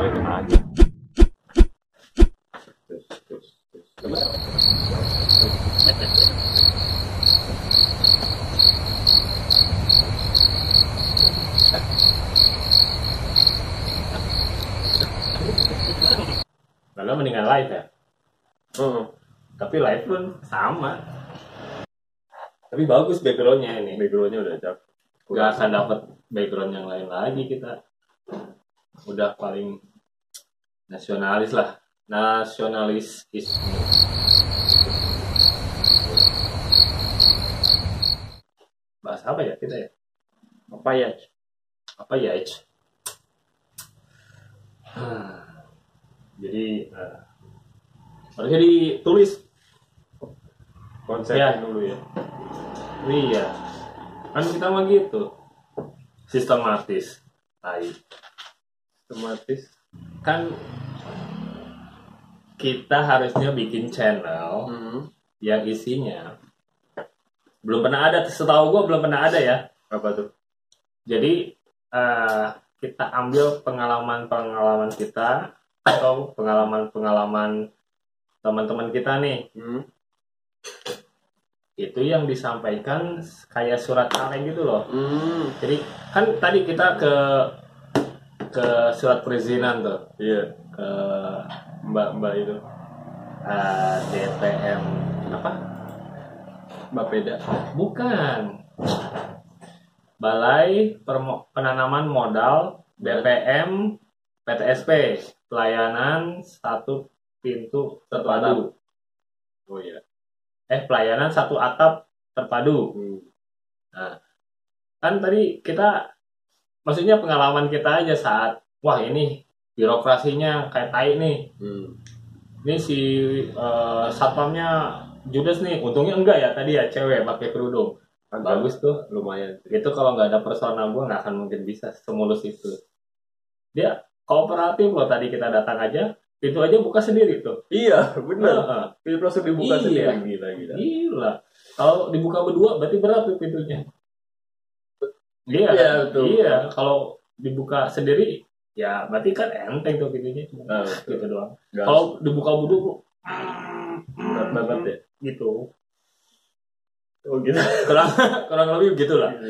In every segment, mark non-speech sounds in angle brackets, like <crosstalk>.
balikin aja. Lalu mendingan live ya. Hmm. Tapi live pun sama. Tapi bagus backgroundnya ini. Backgroundnya udah cak. Gak akan dapat background yang lain lagi kita. Udah paling nasionalis lah. Nasionalis Bahas apa ya kita ya? Apa ya? Apa ya? Ic? Jadi eh, harusnya ditulis Konsepnya Ya. dulu ya. Iya. Kan kita mah gitu. Sistematis. Tai. Otomatis. Kan kita harusnya bikin channel Hmm. yang isinya belum pernah ada setahu gue belum pernah ada ya Apa tuh? jadi eh, kita ambil pengalaman-pengalaman kita atau pengalaman-pengalaman teman-teman kita nih Hmm. itu yang disampaikan kayak surat kaleng gitu loh Hmm. Jadi kan tadi kita ke ke surat perizinan tuh Iya. Ke Mbak-mbak itu. eh, DPM apa? Mbak Peda. Bukan. Balai Permo- Penanaman Modal BPM PTSP pelayanan satu pintu terpadu. Oh iya. Eh pelayanan satu atap terpadu. Hmm. Kan tadi kita maksudnya pengalaman kita aja saat wah ini birokrasinya kayak tai nih Hmm. ini si eh, satpamnya judes nih untungnya enggak ya tadi ya cewek pakai kerudung Agak bagus tuh lumayan. itu kalau nggak ada personal gue nggak akan mungkin bisa semulus itu dia kooperatif loh tadi kita datang aja itu aja buka sendiri tuh Iya, benar. Heeh. Pintu langsung dibuka Iya. sendiri. Gila, gila. gila kalau dibuka berdua berarti berat tuh pintunya iya Iya, betul. iya kalau dibuka sendiri ya berarti kan enteng tuh pintunya cuma Nah, betul. gitu doang. Kalau dibuka berdua berat banget ya. gitu. Oh gitu. <laughs> kurang kurang lebih begitulah. <laughs>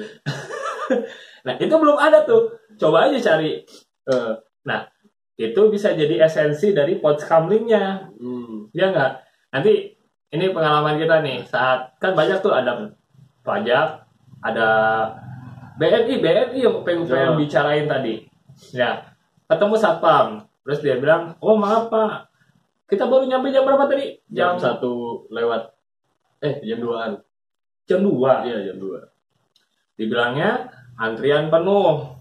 Nah itu belum ada tuh. Coba aja cari. Eh, itu bisa jadi esensi dari podcastlingnya hmm. ya nggak? Nanti ini pengalaman kita nih. Saat kan banyak tuh ada pajak ada BNI BNI yang pengen, pengen Ya. bicarain tadi. Ya ketemu satpam terus dia bilang oh maaf pak kita baru nyampe jam berapa tadi Jam jam satu lewat. Eh, jam 2-an. jam dua Iya, jam 2. dibilangnya antrian penuh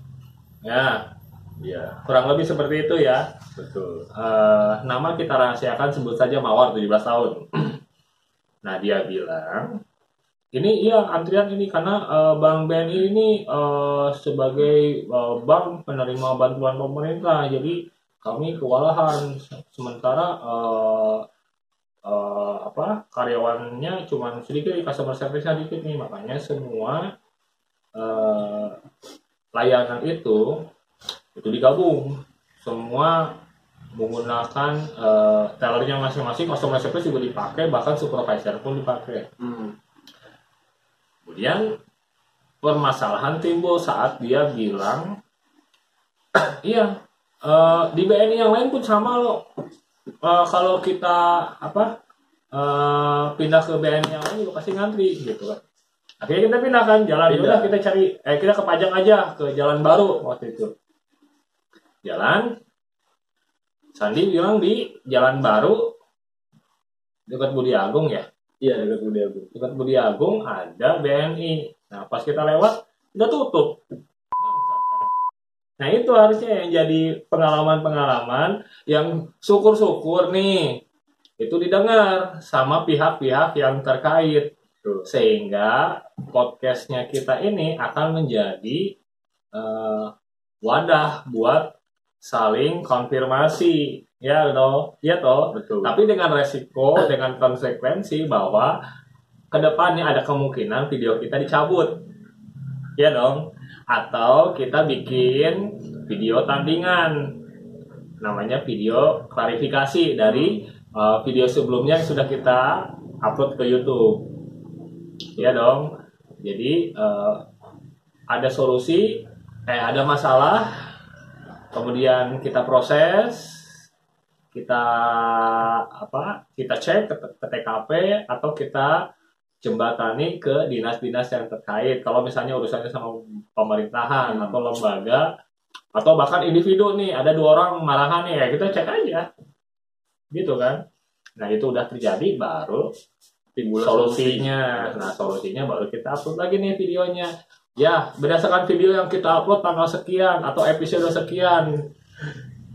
ya Iya, kurang lebih seperti itu ya betul. Eh, nama kita rahasiakan sebut saja Mawar 17 tahun. <clears throat> nah dia bilang ini iya antrian ini karena eh, Bank BNI ini eh, sebagai eh, bank penerima bantuan pemerintah. Jadi kami kewalahan. Sementara eh, eh, apa karyawannya cuma sedikit customer service-nya dikit nih. Makanya semua eh, layanan itu itu digabung. Semua menggunakan eh, tellernya masing-masing customer service juga dipakai bahkan supervisor pun dipakai. Hmm. Kemudian permasalahan timbul saat dia bilang <clears throat> iya eh, di BNI yang lain pun sama loh. Eh, kalau kita apa eh, pindah ke BNI yang lain juga pasti ngantri gitu kan. Akhirnya kita pindahkan jalan Pindah. udah kita cari eh kita ke pajak aja ke jalan baru. Waktu itu. Jalan Sandi bilang di jalan baru dekat Budi Agung ya Iya, dekat Budi Agung. dekat Budi Agung ada BNI. Nah pas kita lewat udah tutup. Kan. Nah itu harusnya yang jadi pengalaman-pengalaman yang syukur-syukur nih itu didengar sama pihak-pihak yang terkait sehingga podcastnya kita ini akan menjadi eh, wadah buat saling konfirmasi ya toh ya toh Betul. tapi dengan resiko, dengan konsekuensi bahwa ke depannya ada kemungkinan video kita dicabut, ya dong. Atau kita bikin video tandingan. namanya video klarifikasi dari uh, video sebelumnya yang sudah kita upload ke YouTube. Ya dong. Jadi uh, ada solusi, eh ada masalah, kemudian kita proses, kita apa? Kita cek ke, ke TKP atau kita jembatani ke dinas-dinas yang terkait. Kalau misalnya urusannya sama pemerintahan atau lembaga atau bahkan individu nih, ada dua orang marahan nih, ya kita cek aja. Gitu kan. Nah, itu udah terjadi baru Timbul solusinya. Nah, solusinya baru kita upload lagi nih videonya. Ya, berdasarkan video yang kita upload tanggal sekian atau episode sekian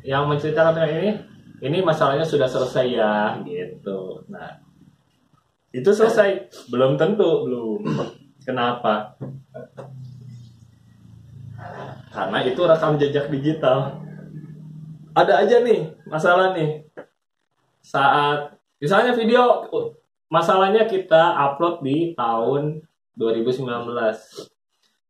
yang menceritakan ini, ini masalahnya sudah selesai ya, gitu. Nah, itu selesai. Belum tentu, belum. Kenapa? Karena itu rekam jejak digital. Ada aja nih masalah nih. Saat misalnya video masalahnya kita upload di tahun 2019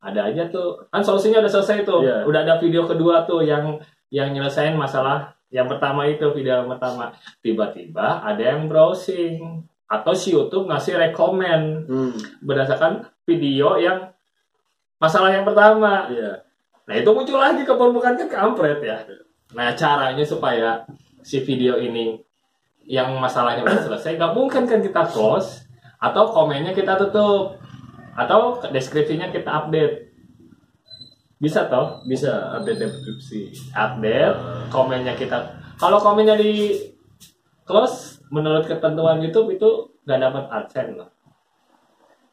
ada aja tuh kan solusinya udah selesai tuh Iya. udah ada video kedua tuh yang yang nyelesain masalah yang pertama itu video yang pertama tiba-tiba ada yang browsing atau si YouTube ngasih rekomen Hmm, berdasarkan video yang masalah yang pertama iya. Nah itu muncul lagi ke permukaan kan kampret ya. Nah caranya supaya si video ini yang masalahnya udah selesai, nggak mungkin kan kita close atau komennya kita tutup atau deskripsinya kita update. Bisa toh? Bisa update deskripsi. Update, komennya kita. Kalau komennya di close, menurut ketentuan YouTube itu nggak dapat adsense loh.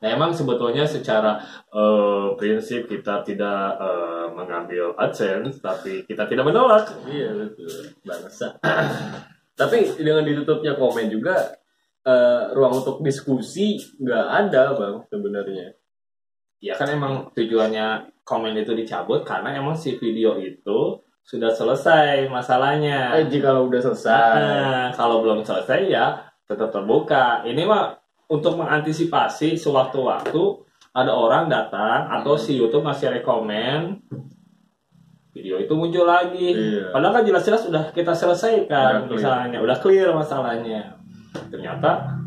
Nah emang sebetulnya secara eh, prinsip kita tidak eh, mengambil AdSense, tapi kita tidak menolak. Iya betul. Bangsa. <clears throat> Tapi dengan ditutupnya komen juga eh, ruang untuk diskusi nggak ada bang sebenarnya. Ya kan emang tujuannya komen itu dicabut karena emang si video itu sudah selesai masalahnya. Eh, jika udah selesai. Nah, kalau belum selesai ya tetap terbuka. Ini mah untuk mengantisipasi sewaktu-waktu ada orang datang atau si YouTube ngasih rekomen video itu muncul lagi. Iya. Padahal kan jelas-jelas udah kita selesaikan Udah misalnya, udah clear masalahnya. Ternyata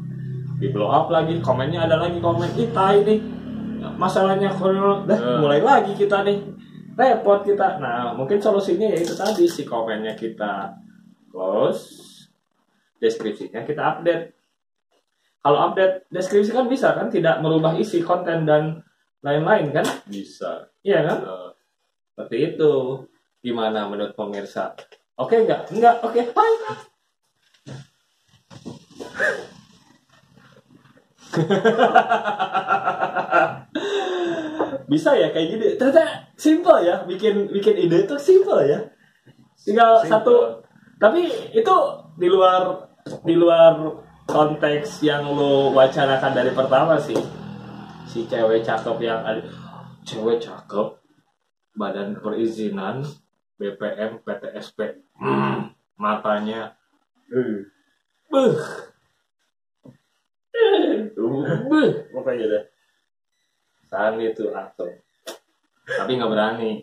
di blow up lagi, komennya ada lagi komen kita ini masalahnya kalau dah Eh. mulai lagi kita nih repot kita. Nah mungkin solusinya ya itu tadi si komennya kita close, deskripsinya kita update. Kalau update deskripsi kan bisa kan tidak merubah isi konten dan lain-lain kan? Bisa. Iya kan? Eh, Seperti itu. Gimana menurut pemirsa? Oke nggak? Enggak. Oke. Bye. <laughs> Bisa ya kayak gini. Ternyata simple ya. Bikin bikin ide itu simple ya. Tinggal Simple. satu. Tapi itu di luar di luar konteks yang lo wacanakan dari pertama sih. Si cewek cakep yang ada. Cewek cakep badan perizinan BPM PTSP Hmm, matanya eh. beuh Tuh. beuh pokoknya deh saat itu langsung. Tapi nggak berani.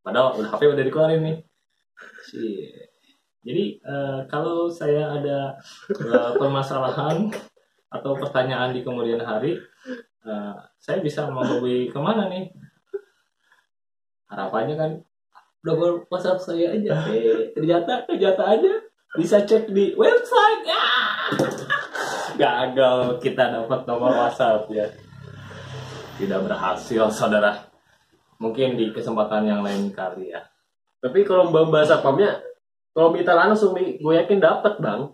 Padahal udah HP udah dikeluarin nih. Jadi eh, kalau saya ada eh, permasalahan atau pertanyaan di kemudian hari eh, saya bisa menghubungi ke mana nih? Harapannya kan nomor WhatsApp saya aja. <laughs> Eh ternyata ternyata aja bisa cek di website. Ya <laughs> gagal kita dapat nomor WhatsApp ya tidak berhasil saudara. Mungkin di kesempatan yang lain kali ya. Tapi kalau mbak bahasa pamnya, kalau minta langsung nih, gue yakin dapat bang.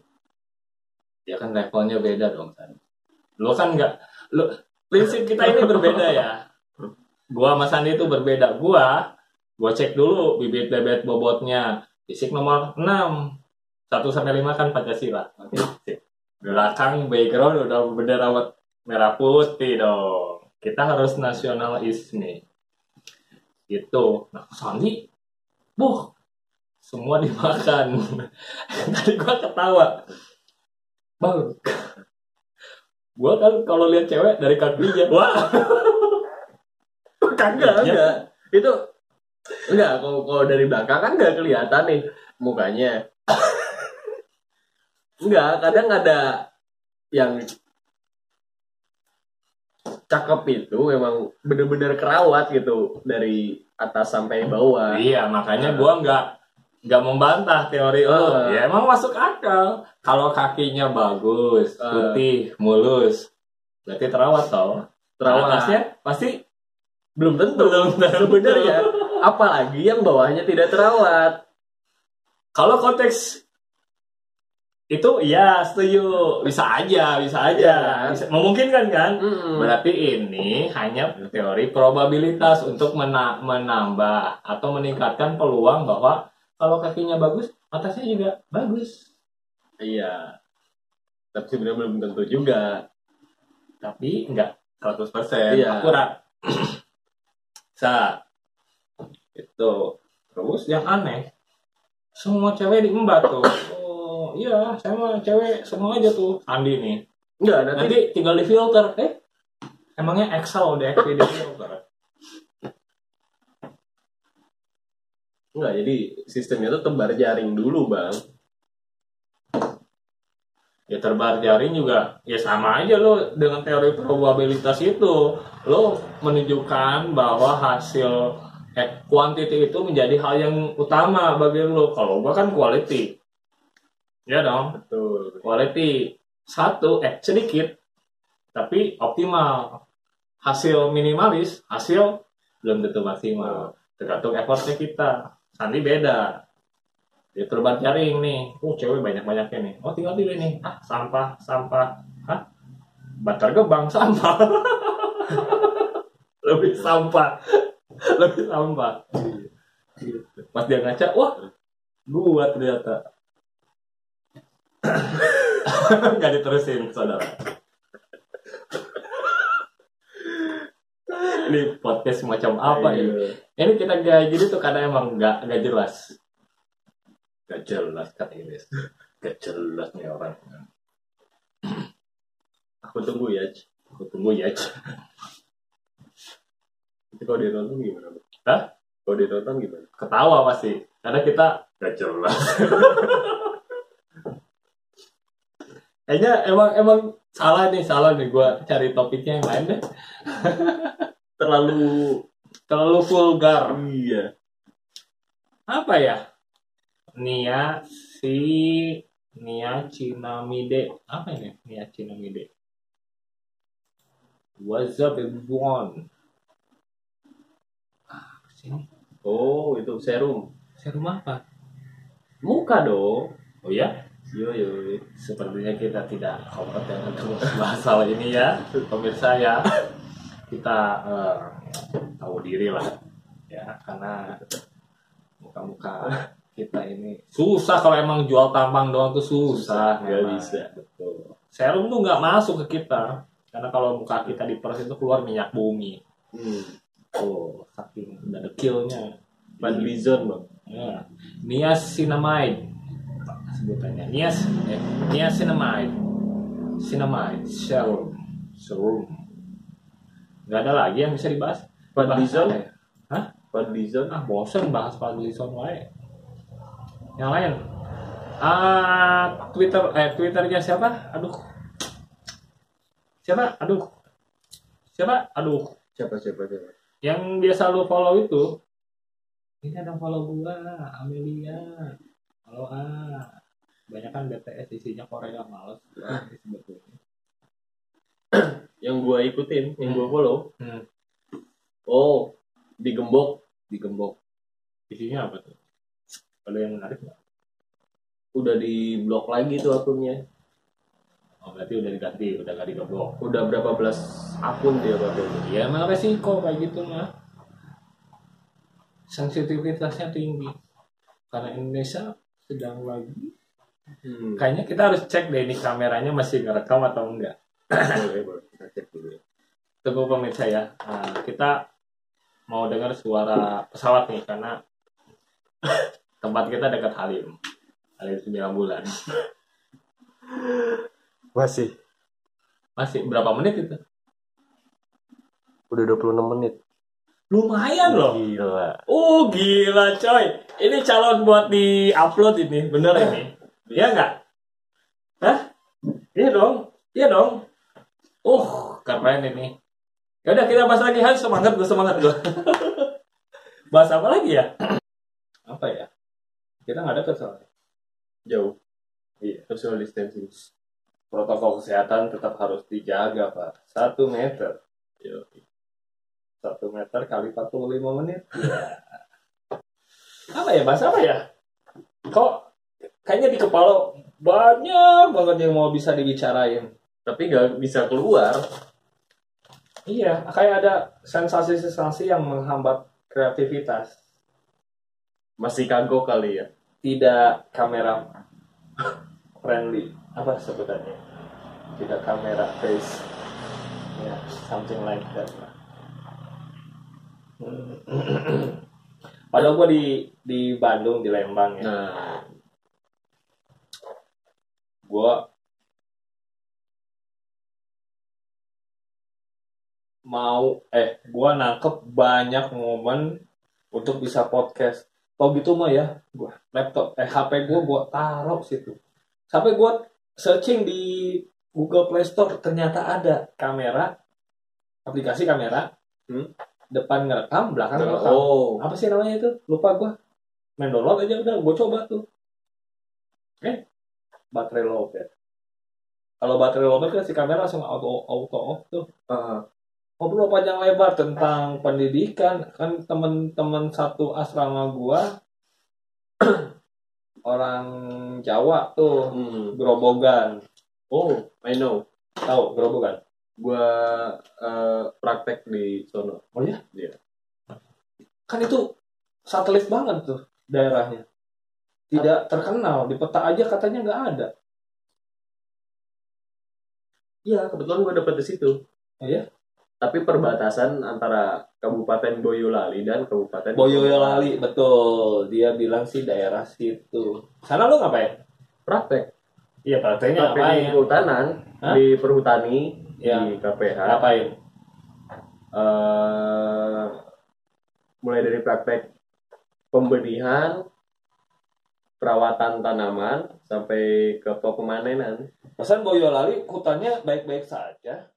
ya kan levelnya beda dong kan lo kan nggak lo prinsip kita ini berbeda ya. Gua sama Sandi itu berbeda. Gua gua cek dulu bibit bebet bobotnya. Fisik nomor 6 1 sampai 5 kan Pancasila. Belakang background udah bendera merah putih dong kita harus nasionalisme gitu. Nah Sandi buh semua dimakan. <laughs> Tadi gua ketawa. Bang gua kan kalau lihat cewek dari kakinya wah. <laughs> Kagak, enggak. Itu Enggak, kalau kalau dari belakang kan nggak kelihatan nih mukanya. <laughs> Enggak, kadang ada yang cakep itu memang bener-bener kerawat gitu dari atas sampai bawah. Iya, makanya gua nggak nggak membantah teori lo. Ah. Ya emang masuk akal. Kalau kakinya bagus, Ah. putih, mulus, berarti terawat toh. Terawat. Atasnya pasti Belum tentu. Belum tentu. Sebenarnya apalagi yang bawahnya tidak terawat. kalau konteks itu ya setuju bisa aja bisa aja Iya. bisa, memungkinkan kan Mm-mm. berarti ini hanya teori probabilitas untuk mena- menambah atau meningkatkan peluang bahwa kalau kakinya bagus atasnya juga bagus Iya. Tapi sebenarnya belum tentu juga. tapi enggak 100% Iya. akurat <clears throat> sa itu terus yang aneh semua cewek diembat tuh oh iya saya mah cewek semua aja tuh. Andi nih. Enggak, nanti, nanti tinggal di filter. Eh? Emangnya Excel udah di filter? Enggak jadi sistemnya tuh tebar jaring dulu, Bang. ya terbar jaring juga ya sama aja lo dengan teori probabilitas itu. Lo menunjukkan bahwa hasil eh, quantity itu menjadi hal yang utama bagi lo. Kalau gua kan quality ya dong. Betul. quality satu eh sedikit tapi optimal. Hasil minimalis hasil belum tentu maksimal. Tergantung effortnya kita. Sandi beda. Dia terbang jaring nih. Oh cewek banyak banyaknya nih. Oh tinggal pilih nih. Ah sampah sampah. Ah bantar gebang sampah. <laughs> Lebih sampah. Lebih sampah. Pas dia ngaca wah gua ternyata <laughs> nggak diterusin saudara ini podcast macam apa ya Ayo. ini kita kayak gini tuh karena emang nggak nggak jelas nggak jelas kan ini nggak jelas nih orang Aku tunggu ya. Aku tunggu ya Tapi kalau dia nonton gimana? Hah? Kalau dia nonton gimana? ketawa pasti karena kita nggak jelas <laughs> kayaknya emang emang salah nih salah nih gua cari topiknya yang lain deh. <laughs> Terlalu terlalu vulgar. Iya. apa ya? Nia si Nia Cinamide. Apa ini? Nia Cinamide. What's up everyone? Ah, apa sih ini? Oh, itu serum. serum apa? Muka dong. oh ya Yo yo. sepertinya kita tidak kompeten untuk bahas hal ini ya pemirsa ya kita eh, tahu diri lah ya karena muka-muka kita ini susah kalau emang jual tampang doang tuh susah memang. bisa. betul serum tuh nggak masuk ke kita karena kalau muka kita diperes itu keluar minyak bumi Hmm. oh saking udah dekilnya Fadlizon, Bang. Ya. Niacinamide sebutannya. Nias eh, niacinamide. Cinamide serum. Serum. Gak ada lagi yang bisa dibahas. Apa ya? Fadlizon. Ah, bosan bahas Fadlizon wae. Yang lain. Ah, Twitter eh Twitternya siapa? Aduh. Siapa? Aduh. Siapa? Aduh. Siapa siapa siapa? Yang biasa lu follow itu. Ini ada follow gua, Amelia. Follow A. Banyak kan BTS isinya Korea males sebetulnya. <clears throat> Yang gua ikutin, yang gua Hmm. follow. Hmm. Oh, digembok. Digembok. Isinya apa tuh? Ada yang menarik nggak? Udah di blok lagi tuh akunnya. Oh, berarti udah diganti, udah gak digembok. Udah berapa belas akun dia pakai itu. Ya emang resiko kayak gitu mah. Sensitivitasnya tinggi. Karena Indonesia sedang lagi. Hmm. Kayaknya kita harus cek deh ini kameranya masih ngerekam atau enggak. Boleh, boleh. Kita cek dulu ya. Tunggu pemirsa ya. Nah, kita mau dengar suara pesawat nih karena <laughs> tempat kita dekat Halim. Halim 9 bulan. <laughs> Masih. Masih berapa menit itu? Udah 26 menit. Lumayan loh. Gila. Oh gila coy. Ini calon buat di upload ini, bener ini. <laughs> Iya nggak? Hah? Iya dong, iya dong. Uh, keren ini. Ya udah kita bahas lagi Hans semangat gue semangat gue. <laughs> bahas apa lagi ya? <clears throat> apa ya? Kita nggak ada kesalahan. Jauh. Iya. Social distancing. Protokol kesehatan tetap harus dijaga pak. Satu meter. Yo. Satu meter kali 45 menit. Ya. apa ya bahas apa ya? Kok kayaknya di kepala banyak banget yang mau bisa dibicarain. Tapi nggak bisa keluar. Iya, kayak ada sensasi-sensasi yang menghambat kreativitas. Masih kagok kali ya. Tidak kamera friendly. Apa sebutannya? Tidak kamera face. Ya, something like that lah. <clears throat> Padahal gue di di Bandung di Lembang ya. Nah, gue mau eh gue nangkep banyak momen untuk bisa podcast. Kalau gitu mah ya gua laptop eh HP gue gue taruh situ. Sampai gue searching di Google Play Store ternyata ada kamera aplikasi kamera Hmm. depan ngerekam belakang ngerekam. oh, apa sih namanya itu? Lupa gua. Main download aja udah gue coba tuh. Eh baterai lowbat kalau baterai lowbat kan si kamera langsung auto auto off tuh ah, ngobrol panjang lebar tentang pendidikan kan temen-temen satu asrama gua <clears throat> orang Jawa tuh hmm. Grobogan oh, I know. tahu Grobogan Gua eh, praktek di sono. oh ya Iya. kan itu satelit banget tuh daerahnya tidak terkenal di peta aja katanya nggak ada Iya, kebetulan gua dapet di situ. Oh iya? Tapi perbatasan antara Kabupaten Boyolali dan Kabupaten Boyolali betul dia bilang sih daerah situ sana lu ngapain Praktek. iya prakteknya Praktek di ngapain kehutanan, Hah? di perhutani, Ya. di KPH. ngapain eh mulai dari praktek pembenihan, perawatan tanaman sampai ke pemanenan. Pesan Boyolali hutannya baik-baik saja